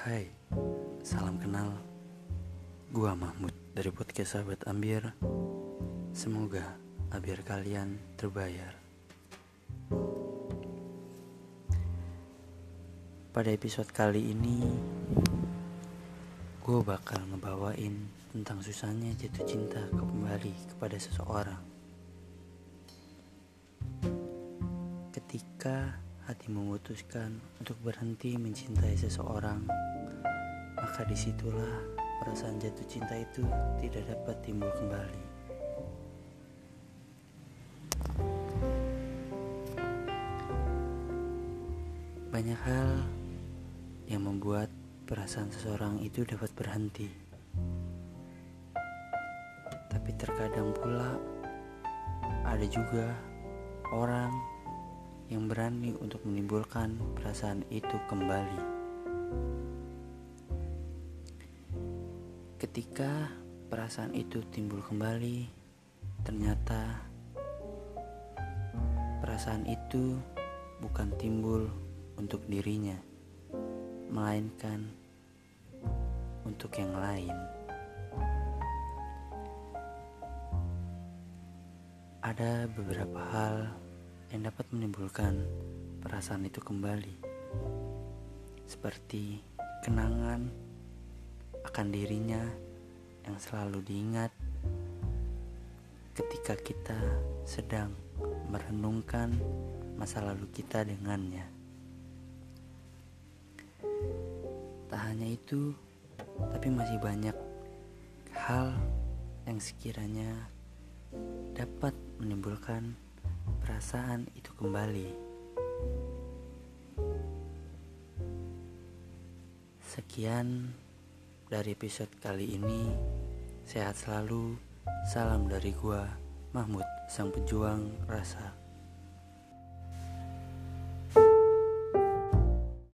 Hai, salam kenal. Gua Mahmud dari podcast Sahabat Ambir. Semoga ambir kalian terbayar. Pada episode kali ini, gue bakal ngebawain tentang susahnya jatuh cinta kembali kepada seseorang. Ketika hati memutuskan untuk berhenti mencintai seseorang, maka di situlah perasaan jatuh cinta itu tidak dapat timbul kembali. Banyak hal yang membuat perasaan seseorang itu dapat berhenti. Tapi terkadang pula ada juga orang yang berani untuk menimbulkan perasaan itu kembali. Ketika perasaan itu timbul kembali, ternyata perasaan itu bukan timbul untuk dirinya melainkan untuk yang lain. Ada beberapa hal yang dapat menimbulkan perasaan itu kembali, seperti kenangan akan dirinya yang selalu diingat ketika kita sedang merenungkan masa lalu kita dengannya. Tak hanya itu, tapi masih banyak hal yang sekiranya dapat menimbulkan perasaan itu kembali. Sekian dari episode kali ini. Sehat selalu. Salam dari gua, Mahmud, sang pejuang rasa.